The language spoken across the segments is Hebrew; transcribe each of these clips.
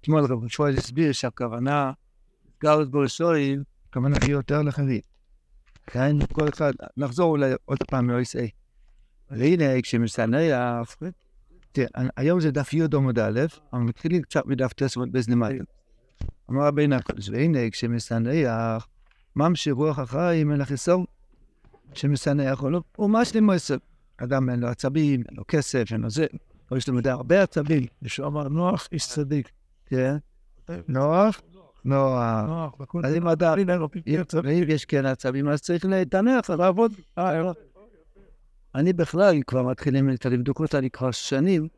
אתמול רב שמואל הסביר שהכוונה, גר את בראשורים, הכוונה היא יותר לחרית. כן, כל אחד, נחזור אולי עוד פעם ל-OSA. והנה, כשמשנח, תראה, היום זה דף י' עמוד א', אבל מתחילים קצת מדף ט' בזנמטיה. אמר רבינו הקודש, והנה, כשמשנח, ממשיך רוח החיים אל החיסון, שמשנח, הוא ממש למועסק. אדם אין לו עצבים, אין לו כסף, אין לו זה, או יש לו מדי הרבה עצבים. מישהו אמר, נוח איש צדיק. כן, נוח, נוח. אז אם אדם, אם יש כן עצבים, אז צריך להתענח, לעבוד. אני בכלל, כבר מתחילים לבדוק אותה לי כבר שנים,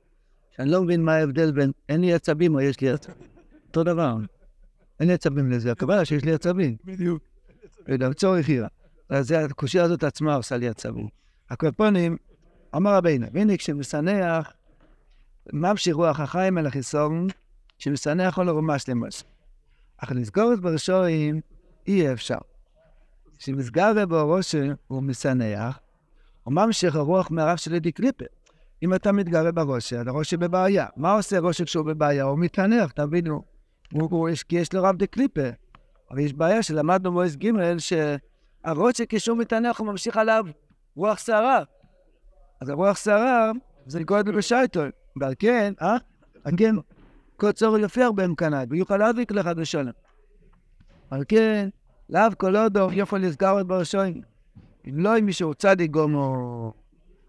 שאני לא מבין מה ההבדל בין אין לי עצבים או יש לי עצבים. אותו דבר. אין לי עצבים לזה, הכוונה שיש לי עצבים. בדיוק. וגם צורך עירה. אז הקושייה הזאת עצמה עושה לי עצבים. הקופונים, אמר רבינו, והנה כשמשנח, ממשיך רוח החיים אל החיסון, שמשנח עולו ממש למש. אך לסגור את בראשורים אי אפשר. כשמסגר בו ראשו הוא משנח, הוא ממשיך הרוח מהרב של אדי קליפר. אם אתה מתגרה בראש, הראש בבעיה. מה עושה ראש כשהוא בבעיה? הוא מתענח, תבינו. הוא, הוא, יש, כי יש לו רב דה קליפר. אבל יש בעיה שלמדנו במועז ג' שהראש כשהוא מתענח הוא ממשיך עליו רוח שערה. אז הרוח שערה זה נקרא בשייטון. ועל כן, אה? על כן, כל צורך יופיע בהם כנאי, ויוכל להדליק לך בשלום. על כן, לאו כל הודו יוכל לסגר את בראשוין. אם לא עם מישהו צדיק גומו.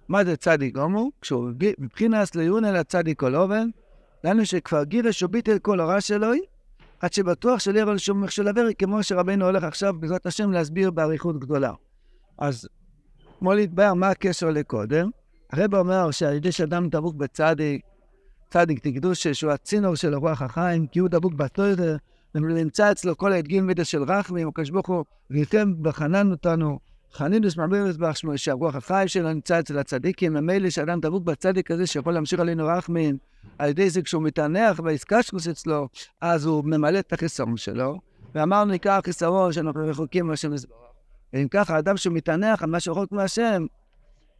מה זה צדיק גומו? כשהוא מבחינת לעיון אל הצדיק כל אובן, לנו שכבר גירש וביטל כל הרע שלו, עד שבטוח שלא יראה לשום מכשול עברי, כמו שרבנו הולך עכשיו, בעזרת השם, להסביר באריכות גדולה. אז, כמו להתבהר, מה הקשר לקודם? הרב אומר שעל ידי שאדם דבוק בצדיק, צדיק תקדוש שהוא הצינור של הרוח החיים, כי הוא דבוק בתוירה, ונמצא אצלו כל ההדגים מידה של רחמים, הקדוש ברוך הוא ריתם וחנן אותנו, חנינוס מעבירס בך שמו, שהרוח החיים שלו נמצא אצל הצדיקים, ממילא שאדם דבוק בצדיק הזה שיכול להמשיך עלינו רחמים, על ידי זה כשהוא מתענח בעסקשקוס אצלו, אז הוא ממלא את החיסרון שלו, ואמרנו עיקר החיסרון שאנחנו רחוקים מהשם יזברך. ואם ככה, אדם שמתענח על מה שרחוק מהשם,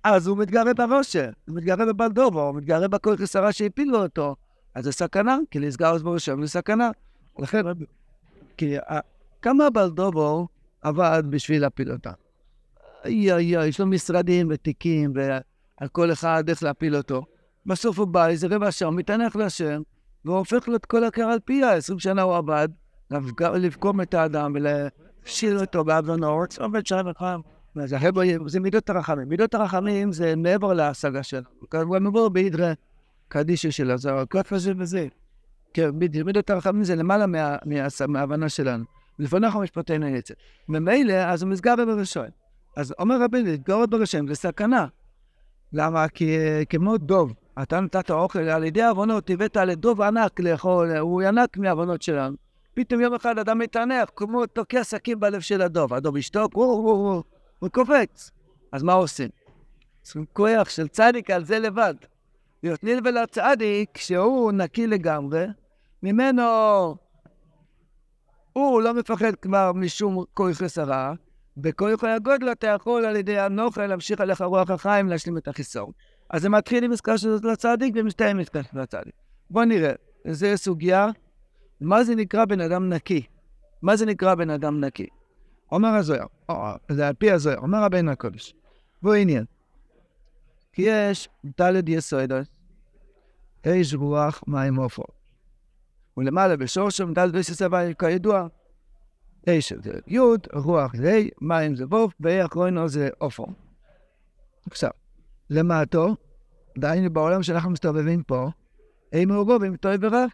אז הוא מתגרה ברושם, הוא מתגרה בבלדובו, הוא מתגרה בכל חיסרה שהפילו אותו. אז זה סכנה, כי לסגר אז בראשם זה סכנה. לכן, כי כמה בלדובו עבד בשביל להפיל אותה? איי איי איי, יש לו משרדים ותיקים, ועל כל אחד איך להפיל אותו. בסוף הוא בא, איזה רבע שעה, מתענך והוא הופך לו את כל הקר על פיה. עשרים שנה הוא עבד, לבקום את האדם ולהשאיר אותו באבנורת, עובד שעה וחם. זה, זה מידות הרחמים. מידות הרחמים זה מעבר להשגה שלנו. הוא מעבר בהידרה קדישי של הזר, ככה זה וזה. כן, בדיוק, מידות הרחמים זה למעלה מה, מה, מההבנה שלנו. לפניך משפטנו יצא. ממילא, אז הוא מסגר בראשון. אז אומר רבי, להתגרות בראשון זה סכנה. למה? כי כמו דוב, אתה נתת אוכל, על ידי עוונות הבאת לדוב ענק לאכול, הוא ענק מהעוונות שלנו. פתאום יום אחד אדם מתענך, כמו תוקע סכין בלב של הדוב. הדוב ישתוק, הוא, הוא, הוא, הוא קופץ. אז מה עושים? צריכים כוח של צדיק על זה לבד. להיות נלווה לצדיק, שהוא נקי לגמרי, ממנו הוא לא מפחד כבר משום כוח חסרה, בכוח הגודל אתה יכול על ידי הנוכל להמשיך עליך רוח החיים להשלים את החיסון. אז זה מתחיל עם עסקה של לצדיק ומסתיים עם עסקה של לצדיק. בואו נראה, זו סוגיה, מה זה נקרא בן אדם נקי? מה זה נקרא בן אדם נקי? אומר הזוהר, זה על פי הזוהר, אומר רבינו הקודש. והוא עניין. כי יש דלת יסודות, אש רוח מים עופר. ולמעלה בשורשם דלת יסודות כידוע, אש זה י', רוח זה ה', מים זה ו', ואחרונו זה עופר. עכשיו, למטו, דהיינו בעולם שאנחנו מסתובבים פה, הם מעורבים טוב ורע.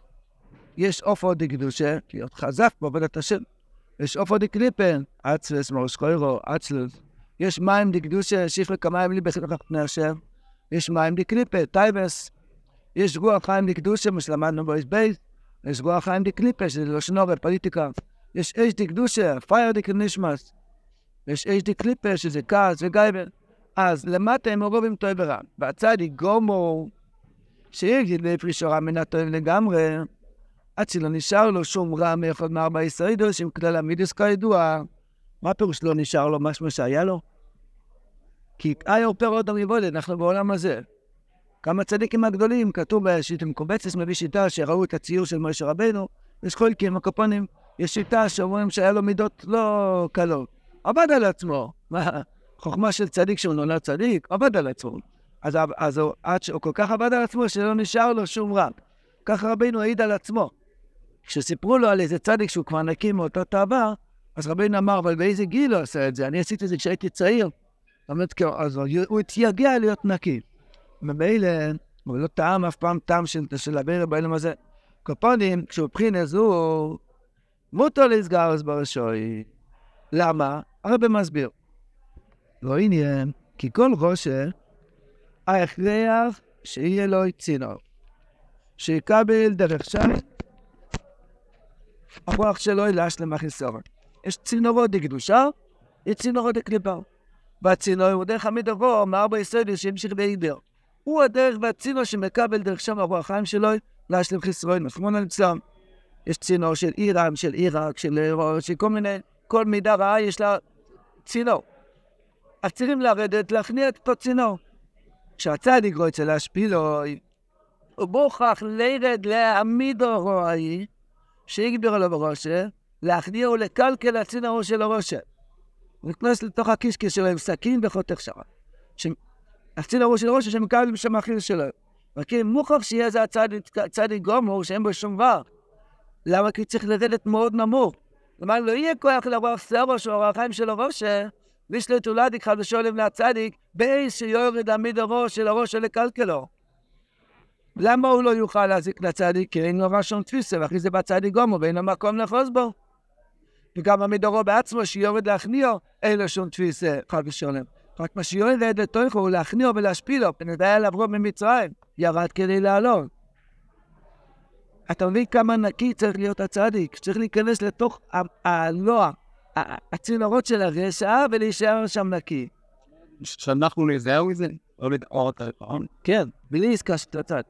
יש עופר דקדושה, להיות חזק בעבודת השם. יש עופר דקליפן, אצלס, מרוס חוירו, אצלס. יש מים דקדושה, שפרי כמים לי בחלק פני השם. יש מים דקליפה, טייבס. יש רוח חיים דקדושה, מה שלמדנו בו בייס. יש רוח חיים דקליפה, שזה לא שנו בפוליטיקה. יש אש דקדושה, פייר דקנשמאס. יש אש דקליפה, שזה כעס וגייבל. אז למטה הם מעורבים טוב ורע. והצדיק גומו, שיגיד להפריש רע מן הטוב לגמרי, עד שלא נשאר לו שום רע מאחד מארבע ישראידוס, עם כלל המידוס כידוע. מה פירוש לא נשאר לו משהו שהיה לו? כי איור פירות המבודד, אנחנו בעולם הזה. גם הצדיקים הגדולים, כתוב בשיטה מקובצת, מביא שיטה שראו את הציור של משה רבנו, יש חולקים, הקופונים, יש שיטה שאומרים שהיה לו מידות לא קלות. עבד על עצמו. מה, חוכמה של צדיק שהוא נולד צדיק, עבד על עצמו. אז, אז הוא, עד שהוא כל כך עבד על עצמו, שלא נשאר לו שום רע. ככה רבינו העיד על עצמו. כשסיפרו לו על איזה צדיק שהוא כבר נקי מאותו תאווה, אז רבינו אמר, אבל באיזה גיל הוא עשה את זה? אני עשיתי את זה כשהייתי צעיר. אז הוא התייגע להיות נקי. ממילא, הוא לא טעם אף פעם טעם של, של רבינו בעולם הזה. קופונים, כשהוא בחינה זו, מותר לסגרס ברשוי. למה? הרבה מסביר. לא עניין, כי כל רושה, ההכרח שיהיה לו צינור. שיקבל דרך שם, המוח שלו ילש למחיסור. יש צינורות לקדושה, יש צינורות לקליפה. והצינור הוא דרך המדרור, מארבע יסודי שהמשיך בעיבר. הוא הדרך והצינור שמקבל דרך שם הרוח החיים שלו, להשלים חיסרון, נכון על צם. יש צינור של איראם, של עיראק, של, של כל מיני, כל מידה רעה יש לה צינור. אז צריכים לרדת, להכניע את אותו צינור. כשהצדיק רוצה להשפילוי, הוא מוכרח לרד להעמיד רועי, שיגביר לו בראשה, להכניע ולקלקל הצינור של הראשה. הוא נכנס לתוך הקישקש שלו עם סכין וחותך שם. הצינור של הראשה שמקבל שם האחיר שלו. וכי מוכרח שיהיה איזה הצדיק גומור שאין בו שום דבר. למה? כי צריך לרדת מאוד נמוך. כלומר, לא יהיה כוח לרוח סרוש או הרחיים של הראשה, לשלט הולדיק חדשולם להצדיק, באיס שיורד עמיד הראש של הראש של לקלקלו. למה הוא לא יוכל להזיק לצדיק? כי אין לו רשום תפיסה, ואחרי זה בצדיק גומו, ואין לו מקום לאחוז בו. וגם עמידורו בעצמו, שיורד להכניעו, אין לו שום תפיסה, חד ושולם. רק מה שיורד לתוכו הוא להכניעו ולהשפילו, ונדע עליו רוב ממצרים, ירד כדי לעלות. אתה מבין כמה נקי צריך להיות הצדיק? צריך להיכנס לתוך הלוע, הצינורות של הרשע, ולהישאר שם נקי. שאנחנו נזהר מזה? את הרעיון? כן, בלי עסקה של הצד.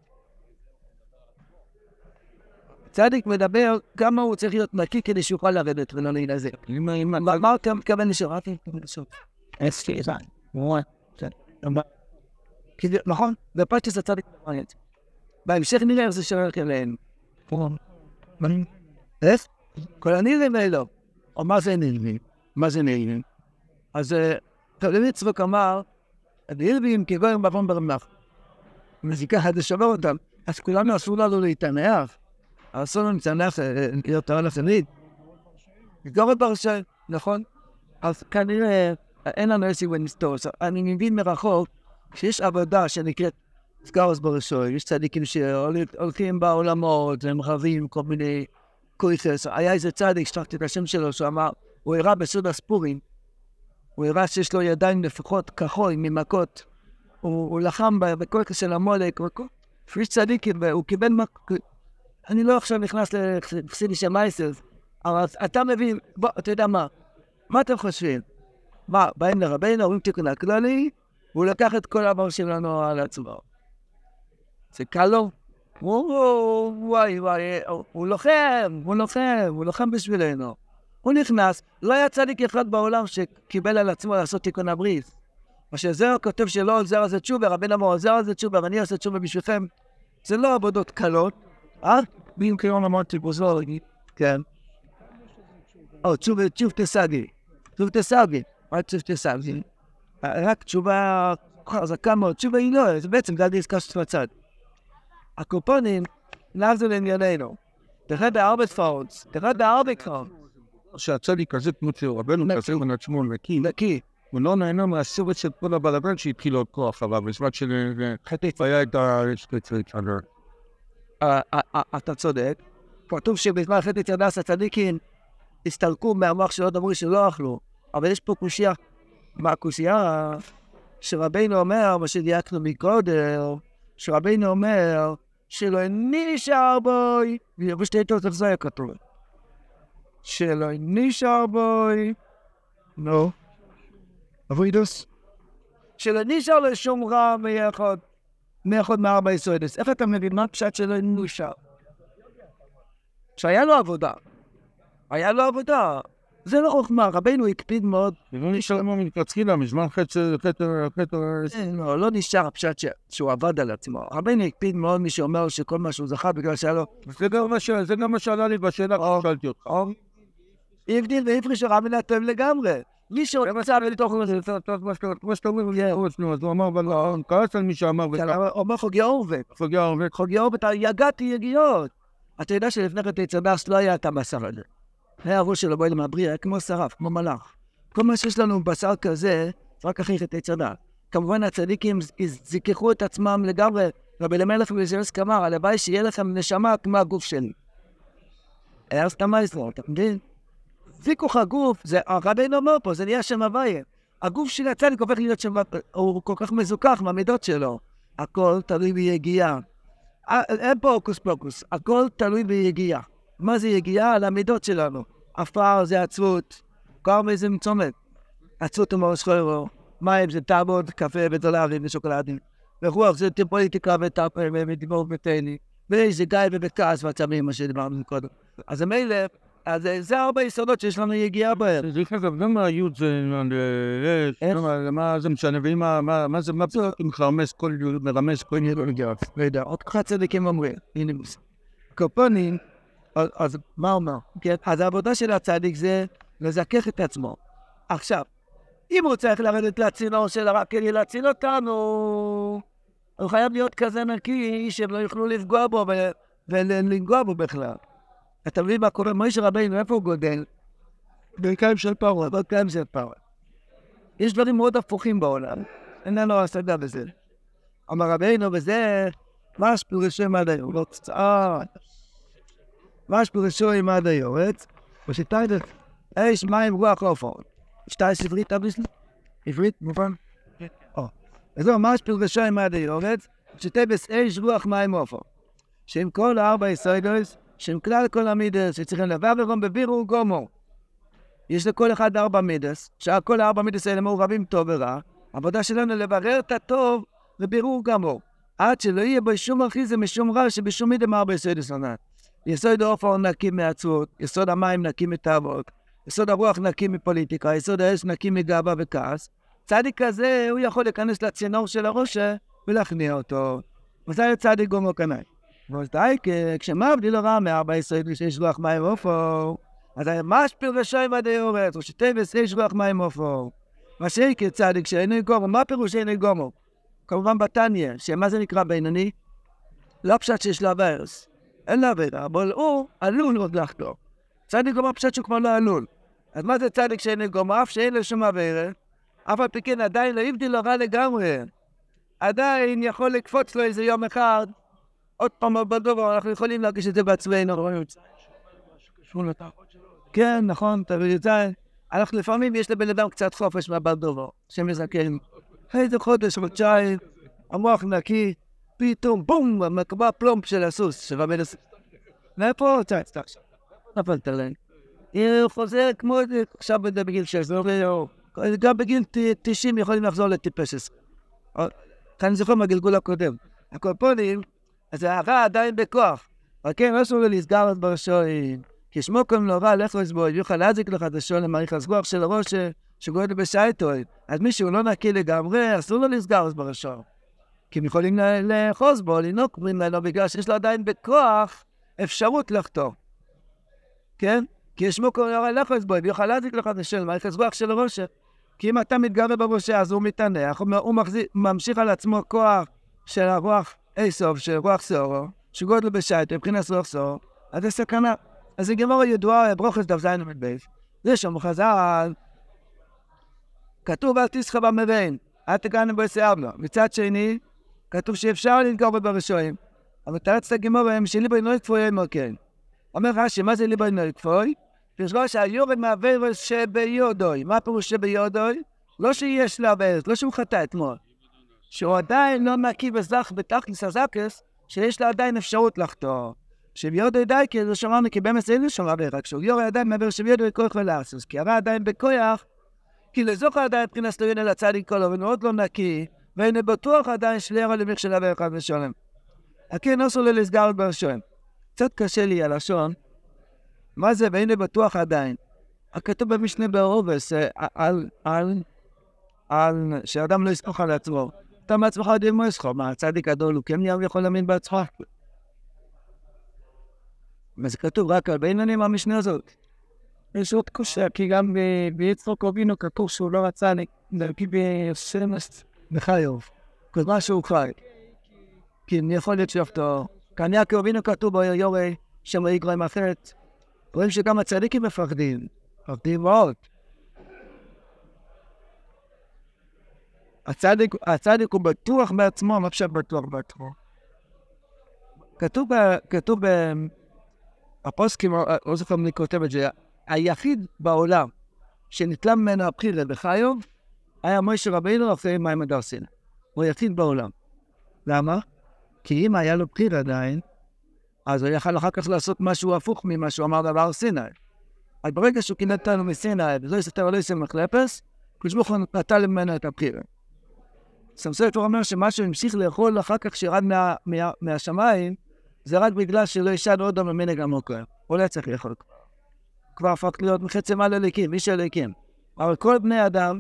צדיק מדבר כמה הוא צריך להיות נקי כדי שיוכל לרדת ולא להינזר. מה אתה מתכוון לשאול? נכון? בפרטס הצדיק מעניין. בהמשך נראה איך זה שייך אליהם. איך? כל הנראים האלו. או מה זה נראים? מה זה נראים? אז תלמיד צבוק אמר, הנראים כגויים בעוון ברמח. מזיקה עד לשבר אותם. אז כולנו אסור לנו להתענח. אסור לנו להתענח, להיות תורה לתלמיד. לגמרי פרשה, נכון? אז כנראה אין לנו איזושהי ונסתור. אני מבין מרחוק שיש עבודה שנקראת סגרוס בראשו, יש צדיקים שהולכים בעולמות, והם רבים כל מיני קויסס. היה איזה צדיק, שכחתי את השם שלו, שהוא אמר, הוא הראה בסוד הספורים, הוא הראה שיש לו ידיים לפחות כחול ממכות. הוא, לחם בקויסס של המולק, יש צדיקים, והוא קיבל מכות. אני לא עכשיו נכנס לחסידי של מייסרס, אבל אתה מבין, בוא, אתה יודע מה, מה אתם חושבים? מה, באים לרבינו, אומרים תיקון הכללי, והוא לקח את כל העבר שלנו על עצמו. זה קל לו? וואי וואי, הוא לוחם, הוא לוחם, הוא לוחם בשבילנו. הוא נכנס, לא היה צדיק אחד בעולם שקיבל על עצמו לעשות תיקון הברית. מה שזהו כותב שלא עוזר זה תשובה, רבינו אמר עוזר זה תשובה ואני עושה תשובה בשבילכם. זה לא עבודות קלות, אה? ואם כיום אמרתי בוזר, כן. או, תשוב תסגי. תשוב תסגי. מה תשוב תסגי? רק תשובה חזקה מאוד. תשובה היא לא, זה בעצם עסקה של הצד. הקופונים, נעזו לענייננו. תראה בהרבה תפעות, תראה בהרבה קרוב. שהצדיק הזה כמו שרבנו כזה מן עצמו נקי. נקי. הוא לא נהנה מהסרט של כל הבלגן שהתחיל עוד כוח עליו, בזמן שחטף היה את שלו. אתה צודק. כתוב שבזמן חטא ירדס הצדיקים הסתלקו מהמוח של עוד אמרו שלא אכלו. אבל יש פה קושייה. מה הקושייה? שרבינו אומר, מה שדייקנו מקודם, שרבינו אומר שלא נשאר בוי, ובשתי תות איך זה היה כתוב. שלא נשאר בוי, נו, אבוידוס. שלא נשאר לשום רע מיחד, מיחד מארבע יסודס. איך אתה מבין מה פשט שלא נשאר? שהיה לו עבודה. היה לו עבודה. זה לא חוכמה, רבנו הקפיד מאוד. לא נשאר מה מלכתחילה, מזמן חטא, חטא, חטא... לא, לא נשאר הפשט שהוא עבד על עצמו. רבנו הקפיד מאוד מי שאומר שכל מה שהוא זכה בגלל שהיה לו... זה גם מה ש- זה גם מה שעלה לי בשאלה כששאלתי אותך. הבדיל והפריש רבי הטוב לגמרי. מי שרצה בתוך... כמו שאתה אומר, אז הוא אמר, אבל הוא כעס על מי שאמר, אומר חוגי אורבק. ופוגע הרבה. חוגי אורבק, יגעתי יגיעות. אתה יודע שלפני כן תצדס לא היה את הבשר הזה. היה הראש שלו בואי למבריא, היה כמו שרף, כמו מלאך. כל מה שיש לנו בשר כזה, זה רק אחרי חטא צדק. כמובן הצדיקים זיככו את עצמם לגמרי. רבי אלימלך ולזרס אמר, הלוואי שיהיה לכם נשמה כמו הגוף שלי. היה סתם מייסלר, אתה מבין? זיכוך הגוף, זה הרבינו אומר פה, זה נהיה שם הוויה. הגוף של הצדיק הופך להיות שם, הוא כל כך מזוכח מהמידות שלו. הכל תלוי ביגיעה. אין פה הוקוס פוקוס, הכל תלוי ביגיעה. מה זה יגיעה? על המידות שלנו. עפר זה עצבות, כרמל זה מצומת. עצבות הוא מראש חוירו, מים זה תעבוד, קפה ודולרים ושוקולדים. ורוח זה פוליטיקה ודיבור ותהני. ואיזה גיא ובכעס ועצבים, מה שדיברנו קודם. אז מילא, אז זה ארבע יסודות שיש לנו יגיעה בהם. דרך אגב, גם היוד זה... מה זה משנה, ואם מה- זה, מה זה מרמז כל מרמז כל יגיעה? לא יודע, עוד ככה צדיקים אומרים, הנה. קופונים, אז- מה אומר? כן, אז העבודה של הצדיק זה לזכך את עצמו. עכשיו, אם הוא צריך לרדת לצינור של הרב כדי להציל אותנו, הוא חייב להיות כזה נקי שהם לא יוכלו לפגוע בו ולנגוע בו בכלל. אתה מבין מה קורה? מוישה רבינו, איפה הוא גודל? ברכיים של פרעה. ברכיים של פרעה. יש דברים מאוד הפוכים בעולם, אין לנו השגה בזה. אמר רבינו, וזה מש פירושו עם עד היורץ. אה, מש פירושו עם עד היורץ, ושתיידך אש מים רוח עופר. שתי סברית אביסלי? עברית, מובן? או. וזהו, מש פירושו עם עד היורץ, שתבס אש רוח מים עופר. שעם כל הארבע יסודות, שעם כלל כל המידס, שצריכים לבוא ורום בבירור גומו. יש לכל אחד ארבע מידס, שכל הארבע מידס האלה מעורבים טוב ורע. העבודה שלנו לברר את הטוב בבירור גמור. עד שלא יהיה בו שום אחיזה משום רע שבשום מידה מארבע יסוד יסודות. יסוד העופר נקי מעצבות, יסוד המים נקי מתאוות, יסוד הרוח נקי מפוליטיקה, יסוד האש נקי מגאווה וכעס. צדיק כזה, הוא יכול להיכנס לצינור של הראשה ולהכניע אותו. וזה צדיק גומו קנאי. ודאי כשמבדיל הרע מארבע יסוד שיש רוח מים עופר, אז היה משפיל ושם עד היורץ, או שטבס יש רוח מים עופר. מה שיקר צדיק שאינו גומו, מה פירוש אינו גומו? כמובן בתניא, שמה זה נקרא בינוני? לא פשט שיש לו אברס, אין לו עבירה, אבל הוא עלול עוד לחטוא. צדיק גומו פשט שהוא כבר לא עלול. אז מה זה צדיק שאינו גומו? אף שאין לו שום עבירה, אף על פי כן עדיין לא הבדיל לו רע לגמרי. עדיין יכול לקפוץ לו איזה יום אחד, עוד פעם בדובר, אנחנו יכולים להרגיש את זה בעצמנו. כן, נכון, אתה יודע, אנחנו לפעמים יש לבן אדם קצת חופש מהבלדובר, שמזכן. איזה חודש, חודשיים, המוח נקי, פתאום בום, מקבע פלומפ של הסוס, של רבי הסוס. מאיפה? צא, סתם עכשיו. נפלת עליי. הוא חוזר כמו עכשיו בגיל 16, גם בגיל 90 יכולים לחזור לטיפש 20. כאן זוכר מהגלגול הקודם. הקופונים, אז הרע עדיין בכוח. אבל כן, לא לו לסגר את בראשויים. כי שמו כל נורא, לך לסבו, יוכל להזיק לך את השון למעריך הסגוח של הראש שגורם בשייטוי. אז מי שהוא לא נקי לגמרי, אסור לו לסגר את בראשו. כי הם יכולים לאחוז בו, לנוק ממנו, בגלל שיש לו עדיין בכוח אפשרות לחתור. כן? כי יש שמו כל נורא, לך לסבו, יוכל להזיק לך את השון למעריך הסגוח של הראש. כי אם אתה מתגרה בראשה, אז הוא מתענח, הוא, הוא מחזיק, ממשיך על עצמו כוח של הרוח איסוף, של רוח סורו, שגודל בשייטוי, מבחינת רוח סורו, אז זה סכנה. אז זה גמור ידועה, ברוכס דף זין עמד בייס. זה שם חז"ל, כתוב אל תסחה במבין, אל תגענו בו יסערנו. מצד שני, כתוב שאפשר לנגור בברשועים. אבל תרץ את הגמור הם שליבוי נוי כפוי אמר כן. אומר רש"י, מה זה ליבוי נוי כפוי? פירושו שהיורד מהווירוס שביודוי. מה פירוש שביודוי? לא שיש לו עבירות, לא שהוא חטא אתמול. שהוא עדיין לא נקי וזך בתכלס הזקס, שיש לו עדיין אפשרות לחתור. שביודו די, כי זה שמענו, כי באמת אין לו שום עבירה, כשהוא יורה עדיין מעבר שביודו כוח ולאסוס, כי הרע עדיין בכוח, כי לזוכר עדיין מבחינת סטוריון אל הצדיק כל אבל מאוד לא נקי, ואין בטוח עדיין שלירה למך של עבר אחד ושולם. הכן אסור לו לסגר את בלשון. קצת קשה לי הלשון, מה זה ואין בטוח עדיין? הכתוב במשנה בעובס, אה, על, על, על, שאדם לא יסמוך על עצמו. אתה מעצמך יודע מה יסחו, מה, הצדיק גדול הוא כן יכול להאמין בעצמו? וזה כתוב רק על בינונים המשנה הזאת. יש עוד קושה, כי גם ביצחוק אבינו כתוב שהוא לא רצה להגיד בחיוב. כל מה שהוא חי. אני יכול להיות שאפתו. כנראה כי אבינו כתוב בו יורי שם יגרם אחרת. רואים שגם הצדיקים מפחדים. מפחדים מאוד. הצדיק, הצדיק הוא בטוח בעצמו, מה אפשר בטוח בעצמו? כתוב, כתוב בפוסקים, לא זוכר מי כותב את זה, היחיד בעולם שנתלה ממנו הבחירה בחיוב, היה מוישה רבינו אחרי מים הדר סיני. הוא היחיד בעולם. למה? כי אם היה לו בחירה עדיין, אז הוא יכל אחר כך לעשות משהו הפוך ממה שהוא אמר בהר סיני. אז ברגע שהוא קינא אותנו מסיני, וזו יסתר לא יסם מחלפס, קדוש ברוך הוא נטל ממנו את הבחירה. סמסר אומר שמה שהוא המשיך לאכול אחר כך שירד מה, מה, מהשמיים, זה רק בגלל שלא ישן עוד פעם ממנהג המוקר. הוא לא צריך לאכול כבר. כבר הפך להיות מחצי מעל אליקים, איש אליקים. אבל כל בני אדם,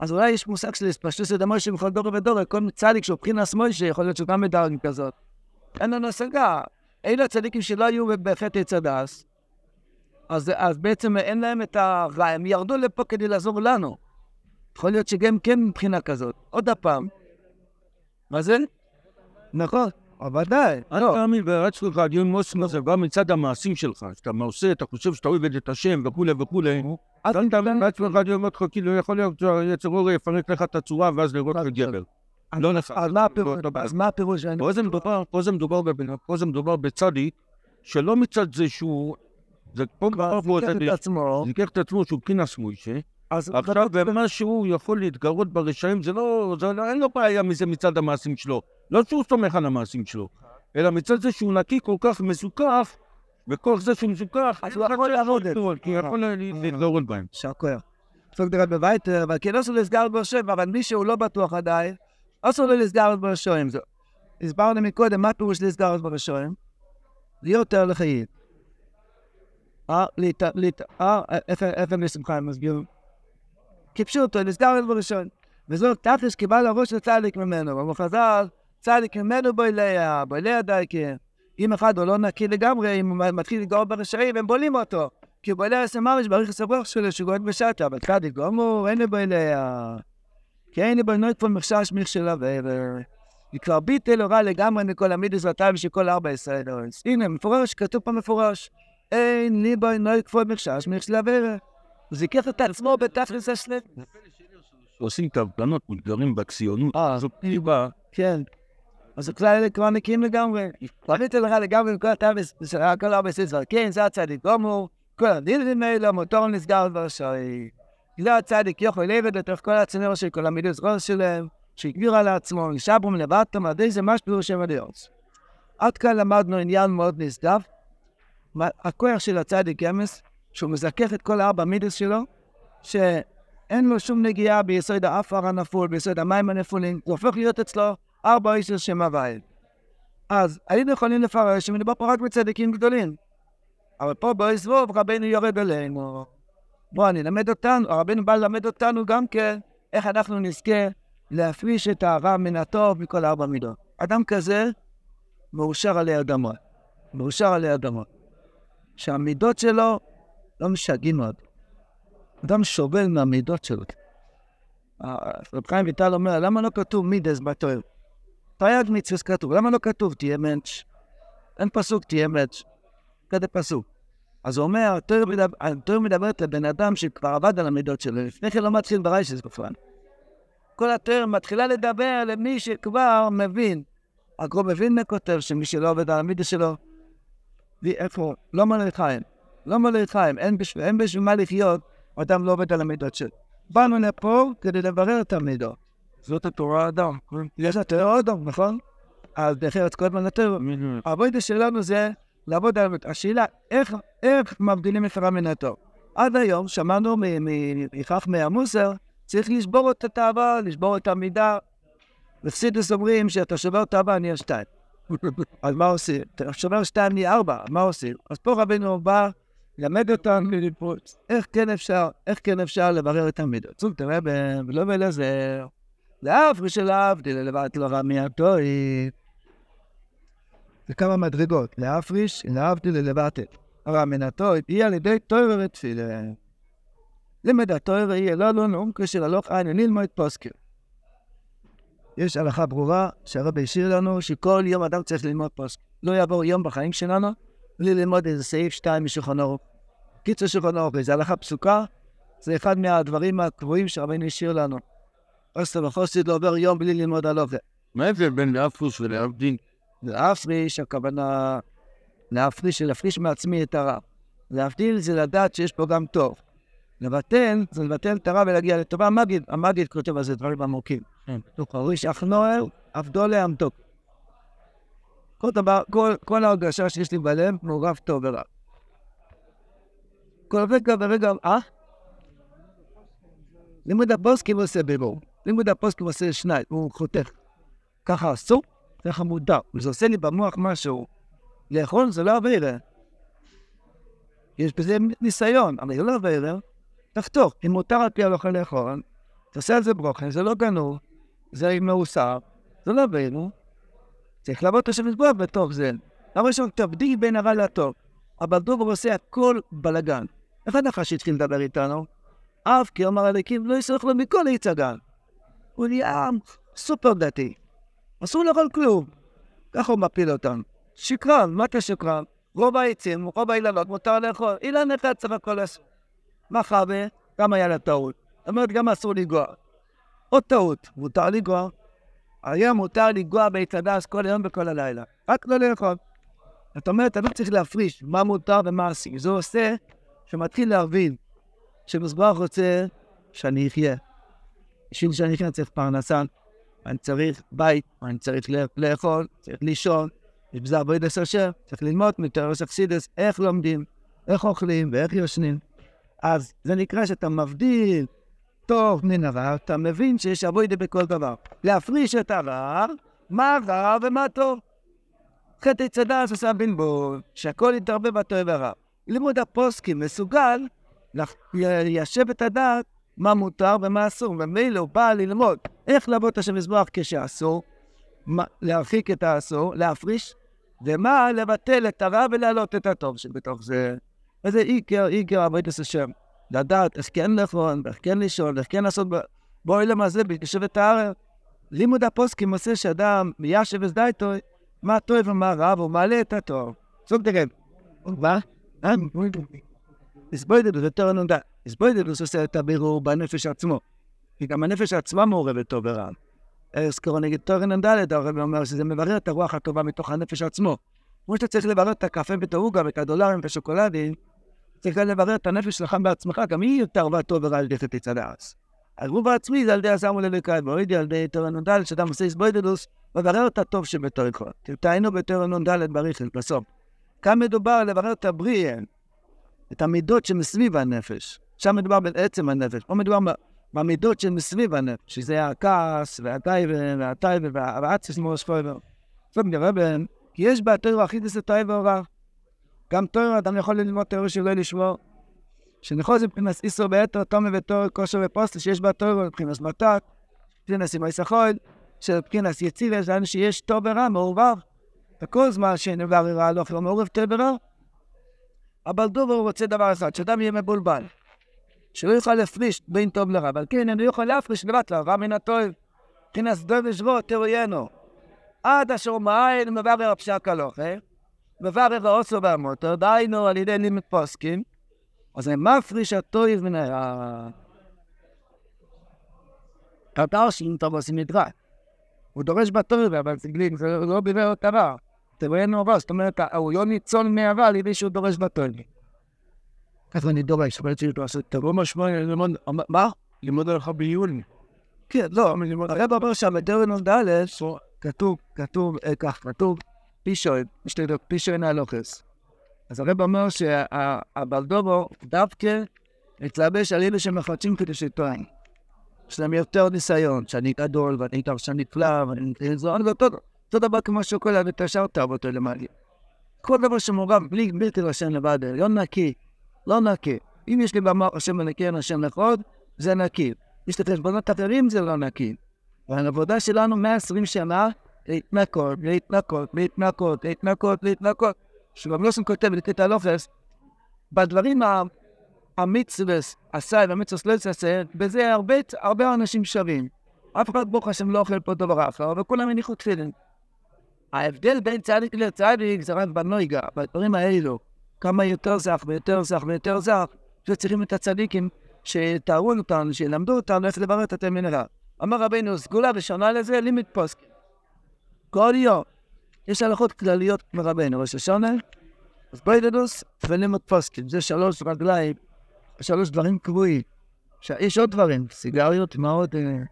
אז אולי יש מושג של את המוישה בכל דור ודור, כל צדיק שהוא מבחינת מוישה, יכול להיות שהוא גם בדרגה כזאת. אין לנו השגה. אלה הצדיקים שלא היו בחטא עץ אז, אז בעצם אין להם את ה... הם ירדו לפה כדי לעזור לנו. יכול להיות שגם כן מבחינה כזאת. עוד הפעם. מה זה? נכון. ודאי. אל תאמין ורץ לך דיון מוסם הזה גם מצד המעשים שלך. שאתה עושה, אתה חושב שאתה אוהב את השם וכולי וכולי. אל תאמין בעצמך דיון אותך, כאילו יכול להיות שיצר אורי יפרק לך את הצורה ואז לראות לך גבר. לא נכון. אז מה הפירוש? פה זה מדובר בצדיק שלא מצד זה שהוא... זה פה כבר עצמו. זיכך את עצמו שהוא פינס מוישה. עכשיו, במה שהוא יכול להתגרות ברשעים, זה לא, זה לא, אין לו בעיה מזה מצד המעשים שלו. לא שהוא סומך על המעשים שלו, אלא מצד זה שהוא נקי כל כך מזוכח, וכוח זה שהוא מזוכח, אז הוא יכול לעבוד את זה. כי הוא יכול להתגרות בהם. יישר כוח. צוק דרד בבית, אבל כן אסור לסגר בשם, אבל מי שהוא לא בטוח עדיין, אסור לו לסגר בשם. הסברנו מקודם מה פירוש לסגר. להיות יותר לחיים. אה, איפה משמחה הם מסבירים? כפשוטו, נסגר את בראשון. וזו תכלס קיבל הראש הצדיק ממנו. אבל חז"ל, צדיק ממנו בולע, בולע דייקה. אם אחד הוא לא נקי לגמרי, אם הוא מתחיל לגרום ברשעים, הם בולעים אותו. כי בולע סממש ברכס הברוך שלו, שגועת בשטה, אבל צדיק גמור, אין לי בולע. כי אין בולע כבר מחשש מכשלה ועבר. וכבר ביטל הורא לגמרי מכל המידוס והטעם של כל ארבע ישראל. הנה, מפורש, כתוב פה מפורש. אין לי בולע כבר מחשש מכשלה ועבר. הוא זיכך את עצמו בתכלס השלם. עושים את ההפגנות מוגדרים בציונות. אה, זו פיבה. כן. אז הכלל האלה כבר נקיים לגמרי. פרמית לך לגמרי כל הטעמס, כל הרבה סיסבר. כן, זה הצדיק גמור, כל הדילים האלה, מוטור נסגר ורשאי. זה הצדיק יכול לעבד לתוך כל הצנר של כל המידוס ראש שלהם, שהגביר על עצמו, נשאברם לבטם, עד איזה משהו שם הדיוס. עד כאן למדנו עניין מאוד נשגב. הכוח של הצדיק אמס, שהוא מזכך את כל הארבע מידוס שלו, שאין לו שום נגיעה ביסוד האפר הנפול, ביסוד המים הנפולים, הוא הופך להיות אצלו ארבע איש שם הווייל. אז היינו יכולים לפרש שמדובר פה רק בצדיקים גדולים. אבל פה באזבוב רבנו יורד עלינו. בוא, אני אלמד אותנו, רבנו בא ללמד אותנו גם כן, איך אנחנו נזכה להפריש את הרע מן הטוב מכל ארבע מידות. אדם כזה מאושר עלי אדמות. מאושר עלי אדמות. שהמידות שלו לא משגעים עוד. אדם שובל מהמידות שלו. רב חיים ויטל אומר, למה לא כתוב מידס בתואר? תרי"ג מצווה כתוב, למה לא כתוב תהיה מענץ'? אין פסוק תהיה מענץ', כזה פסוק. אז הוא אומר, התואר מדברת לבן אדם שכבר עבד על המידות שלו, לפני כן לא מתחיל ברייסס בפרן. כל התואר מתחילה לדבר למי שכבר מבין. הגרום מבין מכותב שמי שלא עובד על המידות שלו, ואיפה? לא מלא חיים. לא מלא חיים, אין בשביל, אין בשביל מה לחיות, אדם לא עובד על המידות שלו. באנו לפה כדי לברר את המידות. זאת התורה האדם. יש התורה האדם, נכון? אז בחרץ כל הזמן התורה. העבודה שלנו זה לעבוד על המידות. השאלה, איך, איך מבדילים את הרע מן הטוב? עד היום שמענו מחכמי המוסר, צריך לשבור את התאווה, לשבור את המידה. ופסידוס אומרים שאתה שובר תאווה, נהיה שתיים. אז מה עושים? אתה שובר שתיים, נהיה ארבע, מה עושים? אז פה רבינו בא למד אותם איך כן אפשר, איך כן אפשר לברר את המידות. צוק תראה, ולא ולעזר, להפריש להבדיל, לבט לא רע מהטועים. זה כמה מדרגות, להפריש, להבדיל, לבטל. הרע מן הטועים, היא על ידי טועה ותפילה. לימד התואר יהיה לא לא נאום קשר הלוך עין ללמוד פוסקר. יש הלכה ברורה שהרבי השאיר לנו שכל יום אדם צריך ללמוד פוסקר. לא יעבור יום בחיים שלנו בלי ללמוד איזה סעיף שתיים משולחן אורך. קיצור שולחן אורך, זו הלכה פסוקה, זה אחד מהדברים הקבועים שהרבינו השאיר לנו. אוסטר וחוסית לא עובר יום בלי ללמוד הלוכה. מה ההבדל בין להפריש ולהבדין? להפריש, הכוונה להפריש, להפריש מעצמי את הרע. להבדיל זה לדעת שיש פה גם טוב. לבטל, זה לבטל את הרע ולהגיע לטובה. המגיד, המגיד כותב על זה דברים עמוקים. הריש אך נוער, עבדו לעמתו. כל דבר, כל, כל ההרגשה שיש לי בלב מעורב טוב ורע. כל רגע ורגע, אה? לימוד הפוסקים עושה בירור. לימוד הפוסקים עושה שניים, הוא חותך. ככה אסור, ככה מותר. וזה עושה לי במוח משהו. לאכול זה לא עבירה. יש בזה ניסיון, אבל זה לא עבירה. תחתוך, אם מותר על פי הלכה לאכול, תעשה על זה ברוכן, זה לא גנוב, זה מאוסר, זה לא בינו. צריך לעבוד השם לסבוח בתוך זה. למה שם תבדיל בין הרע לטוב? אבל דובר עושה הכל בלאגן. איך הנחש שהתחיל לדבר איתנו? אף כי אמר הליקים לא יסלח לו מכל עץ הגן. הוא נהיה סופר דתי. אסור לאכול כלום. ככה הוא מפיל אותם. שקרן, מה אתה שקרן? רוב העצים, רוב האילנות מותר לאכול. אילן אחד צריך הכל לעשות. מה חווה? גם היה לה טעות. זאת אומרת, גם אסור לנגוע. עוד טעות, מותר לנגוע. היום מותר לנגוע בעץ הדס כל היום וכל הלילה. רק לא לאכול. זאת אומרת, אתה לא צריך להפריש מה מותר ומה אסור. זה עושה שמתחיל להבין שמזבח רוצה שאני אחיה. בשביל שאני אחיה צריך פרנסה, אני צריך בית, אני צריך לאכול, צריך לישון. הרבה עשר שם, צריך ללמוד מתאורס אקסידס, איך לומדים, איך אוכלים ואיך יושנים. אז זה נקרא שאתה מבדיל טוב מן הרע, אתה מבין שיש אבוידה בכל דבר. להפריש את הרע, מה רע ומה טוב. חטא צדס עושה בלבול, שהכל יתערבב בטוב ורע. לימוד הפוסקים מסוגל ליישב את הדעת מה מותר ומה אסור, ומילא הוא בא ללמוד איך לעבוד את השם מזבח כשאסור, להרחיק את האסור, להפריש, ומה לבטל את הרע ולהעלות את הטוב שבתוך זה. וזה עיקר, עיקר עבודת השם. לדעת איך כן לאכול, איך כן לישון, איך כן לעשות באוילם הזה, בשבט הארץ. לימוד הפוסקים עושה שאדם מיישב וזדייתו, מה טוב ומה רע, והוא מעלה את הטוב. סוג תראה. מה? הסבוידדוס יותר נודע. הסבוידדוס עושה את הבירור בנפש עצמו. כי גם הנפש עצמה מעורבת טוב ורע. אזכרו נגד תורן נ"ד, הרב אומר שזה מברר את הרוח הטובה מתוך הנפש עצמו. כמו שאתה צריך לברר את הקפה ואת העוגה ואת הדולרים והשוקולדים, צריך לברר את הנפש שלך בעצמך, גם היא יותר טוב ורע על ידי חטא צדס. הגרוב העצמי זה על ידי הזעם וללקאי, ואוידי על ידי תורן נ"ד, שאדם עושה הסבוידלוס, מברר את הטוב שבתורכו. תתעיינו בתורן נ"ד בריכל, בסוף. כאן מדובר לברר את הבריאה, את המידות שמסביב הנפש. שם מדובר בעצם הנפש. פה מדובר במידות שמסביב הנפש, שזה הכעס, והטייבה, והטייבה, והאצס מורס פויבר. זאת אומרת, כי יש בתוירו אחידס הטייבה ורע. גם תוירו, אדם יכול ללמוד תוירו שלא לשמור. שנכון זה מבחינת איסור ביתר, תומר ותוירו, כושר ופוסטל, שיש בתוירו מבחינת מתת, מבחינת סימוי סחול, מבחינת יציב, יש לנו שיש טוב ורע, מעורבב. וכל זמן שנבר רע לא לא מעורב ורע. אבל דובר רוצה דבר אחד, שאדם יהיה מבולבל. שלא יוכל להפריש בין טוב לרע, אבל כן, אני יכול להפריש לבט לרע מן הטוב. מבחינת דוב ושבו, תראיינו. עד אשר מעין מברר הפשק הלוכה, מברר האוסו והמוטו, דהיינו על ידי לימד פוסקים, אז זה מפריש הטויב מן ה... קרטר שלנו טוב עושים מדרש. הוא דורש בטויב, אבל זה לא ביבר את. תראיינו רע, זאת אומרת, הוא לא ניצול על ידי שהוא דורש בטויב. ככה אני דורש, אבל צריך לעשות. לא משמע ללמוד, מה? לימוד הלכה בעיון. כן, לא, הרב אומר שהמדרן נ"ד, כתוב, כתוב, כך, כתוב, פישוין, משתדל, פישוין הלוכס. אז הרב אומר שהבלדובו דווקא התלבש על אלה שמחדשים כדי שטוען. יש להם יותר ניסיון, שאני גדול ואני דרשן נפלא ואני זרון, ואותו דבר כמו את השאר תאהב אותו למעלה. כל דבר שמורם בלי בלתי רשם לבד, לא נקי, לא נקי. אם יש לי במוח השם מנקה השם לכבוד, זה נקי. יש לי חשבונות אחרים, זה לא נקי. והעבודה שלנו 120 שנה, להתנקות, להתנקות, להתנקות, להתנקות, להתנקות. שגם לא שם כותב לקטע לופס, בדברים המצווס עשה והמצווס לא עשה, בזה הרבה, הרבה אנשים שווים. אף אחד ברוך השם לא אוכל פה דבר אחר, וכולם הניחו תפילין. ההבדל בין צדיק לצדיק זה רק בנויגה, בדברים האלו. כמה יותר זך ויותר זך ויותר זך, שצריכים את הצדיקים שיתארו אותנו, שילמדו אותנו איך לברר את התלמיד הרע. אמר רבינו, סגולה ראשונה לזה, לימד פוסק. כל יום. יש הלכות כלליות מרבנו, ראש השונה, אז בוידדוס ולימוד פוסקים. זה שלוש רגליים, שלוש דברים קבועים. יש עוד דברים, סיגריות, מה עוד אה,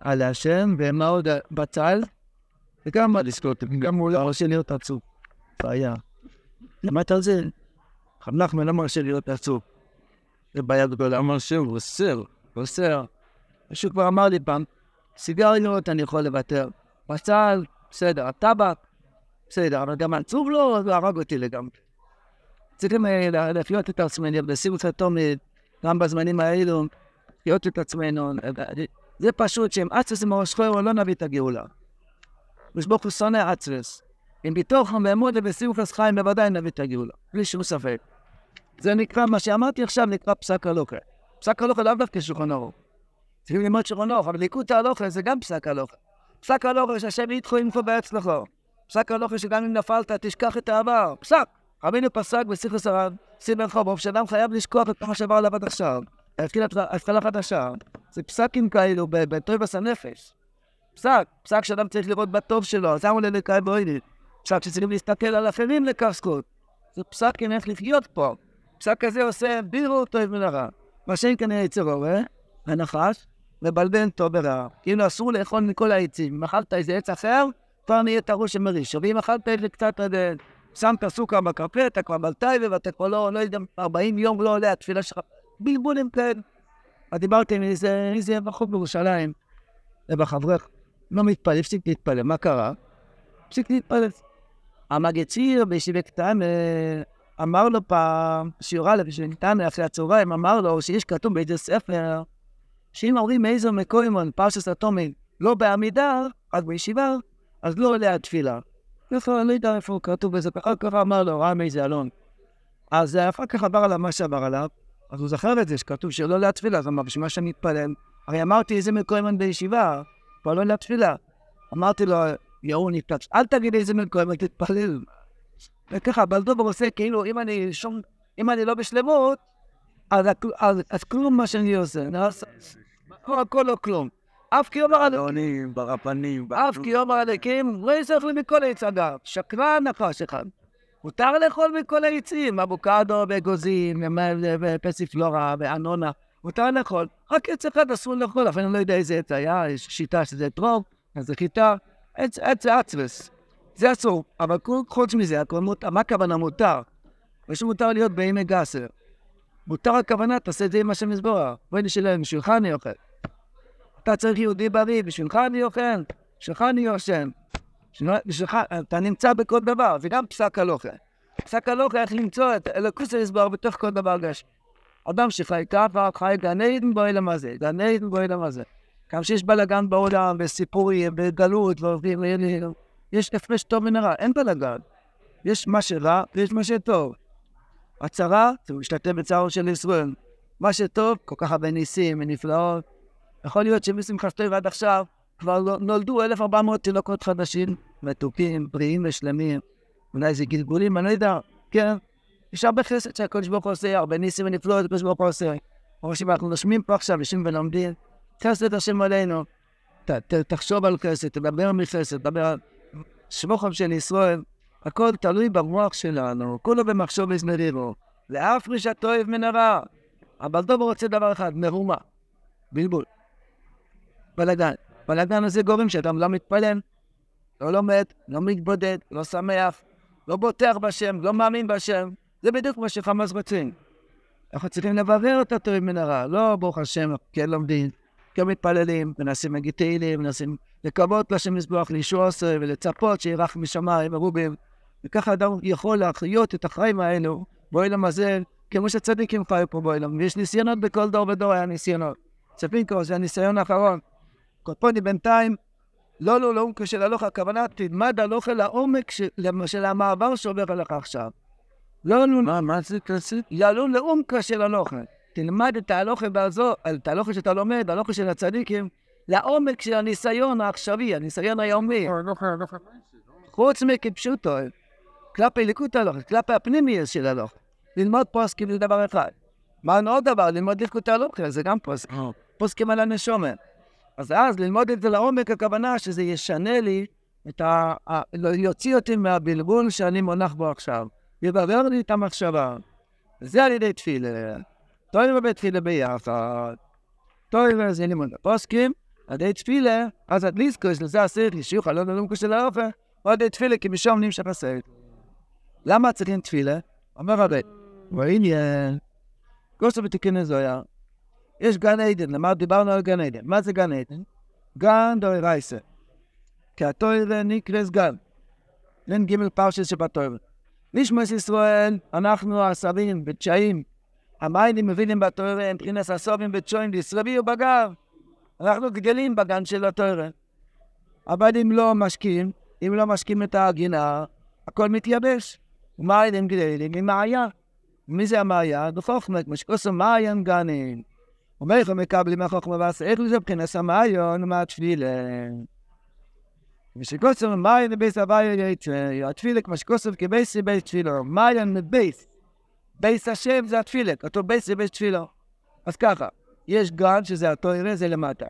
על השם, ומה עוד אה, בצל, וגם מה לזכות, גם הוא לא מרשה להיות עצוב. בעיה. למדת על זה? רב נחמן לא מרשה להיות עצוב. זה בעיה גדולה. אמר שהוא אוסר. אוסר. מישהו כבר אמר לי פעם, סיגריות אני יכול לוותר. בצל, בסדר, הטבק, בסדר, אבל גם עצוב לא, הרג אותי לגמרי. צריכים אה, לחיות את עצמנו, בסיבוס התומד, גם בזמנים האלו, לחיות את עצמנו. זה פשוט שאם אצרס עם ראש חור לא נביא את הגאולה. ושברוך הוא שונא אצרס. אם בתוך המאמוד ובסיבוס חיים בוודאי נביא את הגאולה, בלי שום ספק. זה נקרא, מה שאמרתי עכשיו נקרא פסק הלוקה. פסק הלוקה לאו דווקא שולחן ערוך. צריכים ללמוד שולחן ערוך, אבל ליקוט ההלוכה זה גם פסק הלוכה. פסק הלוכה שהשם ידחו ימחו בהצלחו. פסק הלוכה שגם אם נפלת, תשכח את העבר. פסק. רבינו פסק בסיכוס הרב, סימן חובוב, שאדם חייב לשכוח את מה שעבר עליו עד עכשיו. להתחיל התחלה חדשה. זה פסקים כאלו בטובס הנפש. פסק, פסק שאדם צריך לראות בטוב שלו, אז למה ללקיים באוידית? פסק שצריכים להסתכל על אחרים לקרסקות. זה פסק עם איך לחיות פה. פסק כזה עושה בירו טוב מן הרע. מה שאין כנראה יצר רואה, הנחש, מבלבל טוב ברע. כאילו אסור לאכול מכל העצים. אם אכלת איזה עץ אחר, כבר נהיה טרוש ומריש. ואם אכלת איזה קצת שמת סוכר בקפה, אתה כבר בלטייבה ואתה כבר לא, לא יודע, 40 יום לא עולה התפילה שלך. בלבולים כאלה. דיברתי עם איזה בחור בירושלים, ובחברך, לא מתפלל, הפסיק להתפלל. מה קרה? הפסיק להתפלל. המגד ציר בישיבה קטן אמר לו פעם, שיעור א', שניתן אחרי הצהריים, אמר לו שיש כתוב באיזה ספר, שאם אומרים איזו מקוימון, פרשס אטומי, לא בעמידה, רק בישיבה, אז לא עולה התפילה. אני לא יודע איפה כתוב בזה, ככה ככה אמר לו, ראה מאיזה אלון. אז אחר כך עבר עליו מה שעבר עליו, אז הוא זכר את זה, שכתוב שלא עולה התפילה, אז אמר, בשביל מה שאני אתפלל? הרי אמרתי איזה מקוימון בישיבה, כבר לא עולה התפילה. אמרתי לו, יהוא נתפץ, אל תגיד איזה מקוימון, תתפלל. וככה, בלדובר עושה כאילו, אם אני שום, אם אני לא בשלמות, אז, אז, אז כלום מה שאני עושה, הכל או כלום. אף כי אומר אלוקים, ברבנים, אף כי אומר אלוקים, לא יסף לי מכל עץ אגב, שקרן נחש אחד. מותר לאכול מכל העצים, אבוקדו ואגוזים, ופסיפלורה ואנונה, מותר לאכול, רק עץ אחד אסור לאכול, אפילו אני לא יודע איזה עץ היה, יש שיטה שזה אתרוג, אז חיטה, עץ, אצווס. זה אסור, אבל חוץ מזה, מה הכוונה מותר? ושמותר להיות בימי גסר. מותר הכוונה, תעשה את זה עם השם יסבורה. בואי נשלם, בשבילך אני אוכל. אתה צריך יהודי בריא, בשבילך אני אוכל, בשבילך אני יושן. בשבילך, אתה נמצא בכל דבר, וגם פסק הלוכה. פסק הלוכה, איך למצוא את אלוקוס היסבור בתוך כל דבר גשמי. אדם שחי ככה, חי גן עדן בעולם הזה, גן עדן בעולם הזה. גם שיש בלאגן בעולם, וסיפורים, וגלות, ועובדים, יש הפרש טוב מן הרע, אין בלאגן. יש מה שרע ויש מה שטוב. הצרה, זה משתתף בצערו של ישראל. מה שטוב, כל כך הרבה ניסים ונפלאות. יכול להיות שמשמחתו ועד עכשיו כבר לא- נולדו 1,400 תינוקות חדשים, מתוקים, בריאים ושלמים. אולי זה גלגולים, אני לא יודע, כן. יש הרבה חסד שהקדוש ברוך הוא עושה, הרבה ניסים ונפלאות הקדוש ברוך הוא עושה. כמו שאנחנו נושמים פה עכשיו, יושבים ולומדים, חסד השם עלינו. תחשוב על חסד, תדבר מחסד, תדבר על שמוכם של ישראל. הכל תלוי במוח שלנו, כולו במחשוב הזמרירו. לאף פרישת אוהב מן הרע. אבל דובר רוצה דבר אחד, מהומה. בלבול. בלאגן. בלאגן הזה גורם שאדם לא מתפלל, לא לומד, לא מתבודד, לא שמח, לא בוטח בשם, לא מאמין בשם. זה בדיוק מה שחמאס רוצים. אנחנו צריכים לברר את הטוב מן הרע, לא ברוך השם, כן לומדים, כן מתפללים, מנסים להגיד תהילים, מנסים לקוות לשם מזבוח, לישוע עשרה ולצפות שירח משמיים מרובים. וככה אדם יכול להחיות את החיים האלו בעולם הזה כמו שצדיקים חיו פה בעולם, ויש ניסיונות בכל דור ודור היה ניסיונות. צפינקו זה הניסיון האחרון. קופוני בינתיים, לא לא לעומקו של הלוך, הכוונה תלמד הלוך אל העומק של, של המעבר שעובר עליך עכשיו. לא לא, מה, מה זה כזה? יעלו לעומקו של הלוך. תלמד את ההלוכה בעזו, את ההלוכה שאתה לומד, ההלוכה של הצדיקים, לעומק של הניסיון העכשווי, הניסיון היומי. חוץ מכפשוטו, כלפי ליקוט הלוך, כלפי הפנימי של הלוך. ללמוד פוסקים זה דבר אחד. מה עוד דבר? ללמוד ליקוט הלוך, זה גם פוסק. פוסקים על הנשומת. אז אז ללמוד את זה לעומק, הכוונה שזה ישנה לי את ה... יוציא אותי מהבלבול שאני מונח בו עכשיו. יברר לי את המחשבה. זה על ידי תפילה. טוירה בבית תפילה ביחד. טוירה זה לימוד הפוסקים, על ידי תפילה, אז את ליסקוס, לזה הסרט ישיוך, לא נלום של האופה, או על ידי תפילה, כי משם נמשך הסרט. למה צריכים תפילה? אומר הרבה, ועניין, גוסו בתיקון הזויה, יש גן עדן, למה דיברנו על גן עדן? מה זה גן עדן? גן דוי רייסה. כי התוירה נקרס גן. לן ג' פרשס שבתוירה. נשמס ישראל, אנחנו עשרים ותשעים, המיינים מבינים בתוירה, מבחינת הסובים ותשועים, לישרבי ובגר. אנחנו גדלים בגן של התוירה. אבל אם לא משקיעים, אם לא משקיעים את הגינה, הכל מתייבש. ומיינים גדלים מעיין. מי זה המעיין? בחוכמה, כמו שכוסו מעיין גנים. לך מקבלים החוכמה ועשה, איך לזה מבחינת המעיין ומהתפילה. ושכוסו מעיין בבייס הוויה יצא, התפילה כמו שכוסו כבייס בייס תפילה, מעיין מבייס. בייס השם זה התפילה, כתוב בייס בייס תפילה. אז ככה, יש גן שזה התוירה, זה למטה.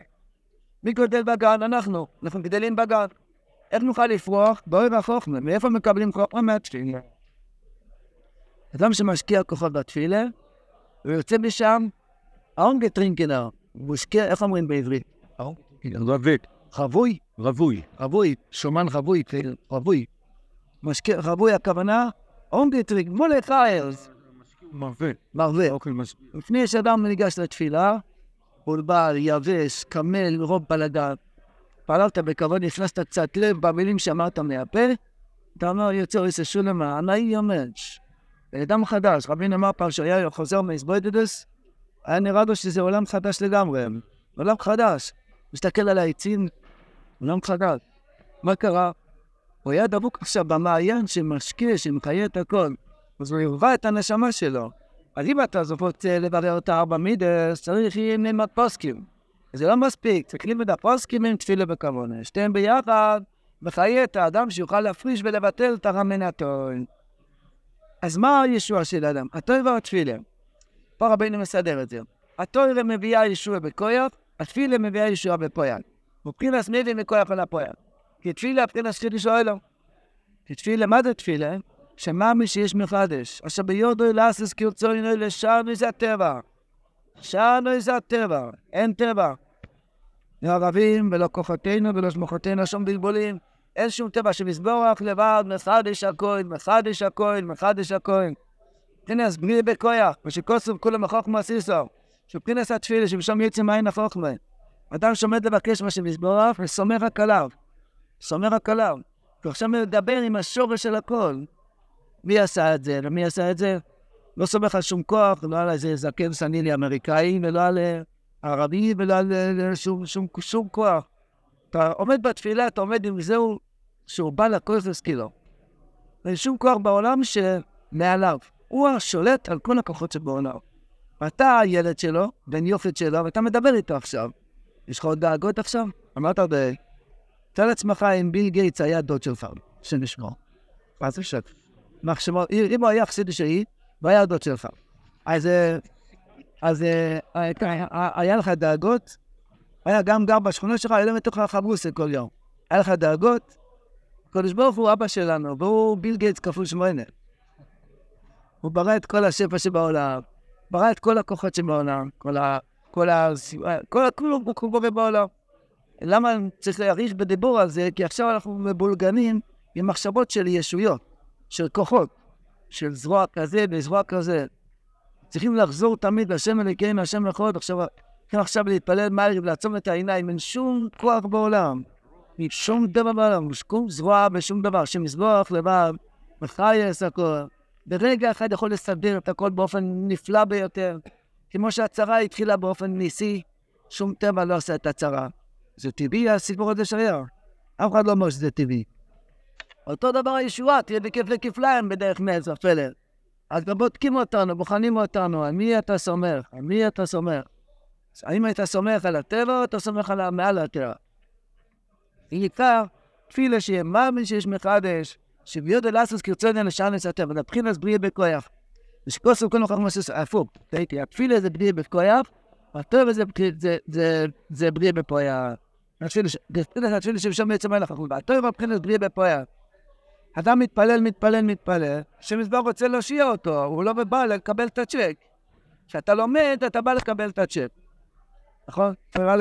מי גודל בגן? אנחנו. אנחנו גדלים בגן. איך נוכל לפרוח? באוהב החוכמה. מאיפה מקבלים חוכמה? מהתפילה. אדם שמשקיע כוחות בתפילה, הוא יוצא משם, אונגה טרינקנר. הוא משקיע, איך אומרים בעברית? רבק. חבוי? רווי. רווי, שומן רווי, רווי. משקיע, רווי הכוונה, אונגה טרינקנר, מולך הארז. מרווה. מרווה. אוקיי, מס... לפני שאדם ניגש לתפילה, בא יבש, קמל, מרוב בלגן. פעלת בכבוד, נכנסת קצת לב במילים שאמרת מהפה, אתה אומר, יוצא איזה שולמה, ענאי יומש. בן אדם חדש, רבין אמר פעם שהיה חוזר מאיזבוידדס, היה נראה לו שזה עולם חדש לגמרי. עולם חדש. מסתכל על העצים, עולם חדש. מה קרה? הוא היה דבוק עכשיו במעיין שמשקיע, שמחיה את הכל. אז הוא ירווה את הנשמה שלו. אז אם אתה רוצה לברר את הארבע מידס, צריך ללמוד פוסקים. זה לא מספיק, צריך ללמוד הפוסקים עם תפילה וכוונה. שתיהם ביחד, מחיה את האדם שיוכל להפריש ולבטל את הרמנטון. אז מה הישוע של האדם? התוירה או התפילה? פה רבינו מסדר את זה. התוירה מביאה ישוע בכויח, התפילה מביאה ישוע בפויל. מבחינס מביא מכויח על הפויל. כי תפילה, מבחינס חידי שואלו. כי תפילה, מה זה תפילה? שמאמין שיש מחדש. אשר ביודו אלאסס כרצונו לשענו זה הטבע. שענו זה הטבע, אין טבע. לא ערבים ולא כוחותינו ולא שמוחותינו שום בלבולים. אין שום טבע שמזבורך לבד, מחדש הכהן, מחדש הכהן, מחדש הכהן. מבחינס בלי בכויח, ושכוסף כולם החוכמה סיסו. שבחינס התפילה, שבשם יצא מעין החוכמה. אדם שעומד לבקש מה שמזבורך, וסומך רק עליו. סומך רק עליו. ועכשיו מדבר עם השורש של הכל. מי עשה את זה? ומי עשה את זה? לא סומך על שום כוח, לא על איזה זקן סנילי אמריקאי, ולא על ערבי, ולא על שום, שום, שום כוח. אתה עומד בתפילה, אתה עומד עם זהו שהוא בא לקורס כאילו. אין שום כוח בעולם שמעליו. הוא השולט על כל הכוחות שבעולם. ואתה הילד שלו, בן יופת שלו, ואתה מדבר איתו עכשיו. יש לך עוד דאגות עכשיו? אמרת די. תאר לעצמך אם ביל גייטס היה דוד שלך, שנשמור. מה זה שקר? אם הוא היה חסיד שלי, והיה דוד שלך. אז, אז היה לך דאגות, היה גם גר בשכונה שלך, היה מתוך החברוסה כל יום. היה לך דאגות, הקדוש ברוך הוא אבא שלנו, והוא ביל גייטס כפול שמונה. הוא ברא את כל השפע שבעולם, ברא את כל הכוחות שבעולם, כל ה... כל ה... כל הכלום הוא קורה בעולם. למה צריך להרעיש בדיבור על זה? כי עכשיו אנחנו מבולגנים עם מחשבות של ישויות. של כוחות, של זרוע כזה וזרוע כזה. צריכים לחזור תמיד לשם אלוקינו, השם לחוד. עכשיו, צריכים עכשיו להתפלל מעריב, לעצום את העיניים, אין שום כוח בעולם. אין שום דבר בעולם, שום זרוע ושום דבר. שמזבוח לבד, מחייס הכל. ברגע אחד יכול לסדר את הכל באופן נפלא ביותר. כמו שהצרה התחילה באופן ניסי, שום טבע לא עושה את הצרה. זה טבעי הסיפור הזה שהיה. אף אחד לא אומר שזה טבעי. אותו דבר הישועה, תהיה בכפלי כפליים בדרך מלך פלר. אז גם בודקים אותנו, בוחנים אותנו, על מי אתה סומך? על מי אתה סומך? האם אתה סומך על הטבע או אתה סומך על מעל הטבע? בעיקר, תפילה שיהיה מאמין שיש מחדש, שביודו לעשות כרצוני לשענס הטבע, לבחינס בריאה בכוח. ושכוסו כל נוכח מסוס, הפוך, טעיתי, התפילה זה בריאה בכוח, והטבע זה בריאה בפויה. התפילה שבשם בעצם אין לך, והטבע מבחינת בריאה בפויה. אדם מתפלל, מתפלל, מתפלל, שמזבר רוצה להושיע אותו, הוא לא בא לקבל את הצ'ק. כשאתה לומד, אתה בא לקבל את הצ'ק. נכון?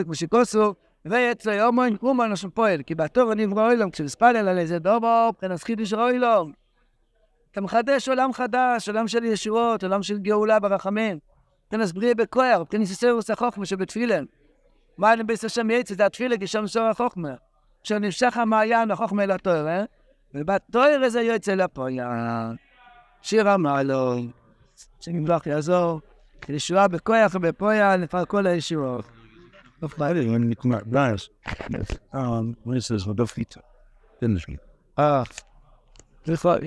כמו שכוסו, ויצא יומוין קומו אנשם פועל, כי בתור אני אברוא אילום, כשנספלל על איזה דובו, מבחינת חידוש אילום. אתה מחדש עולם חדש, עולם של ישועות, עולם של גאולה ברחמים. מבחינת בריא בכוח, מבחינת סיסרוס החוכמה שבתפילן. מה אני ביס השם יצא, זה התפילה, כי שם סור החוכמה. כשנמשך המעיין החוכמה אל התואר, אה? ובתואר הזה יוצא לפויה. שיר המעלו, שנמלוך יעזור, ישועה בכוח ובפויה לפעל כל הישועות. Ah,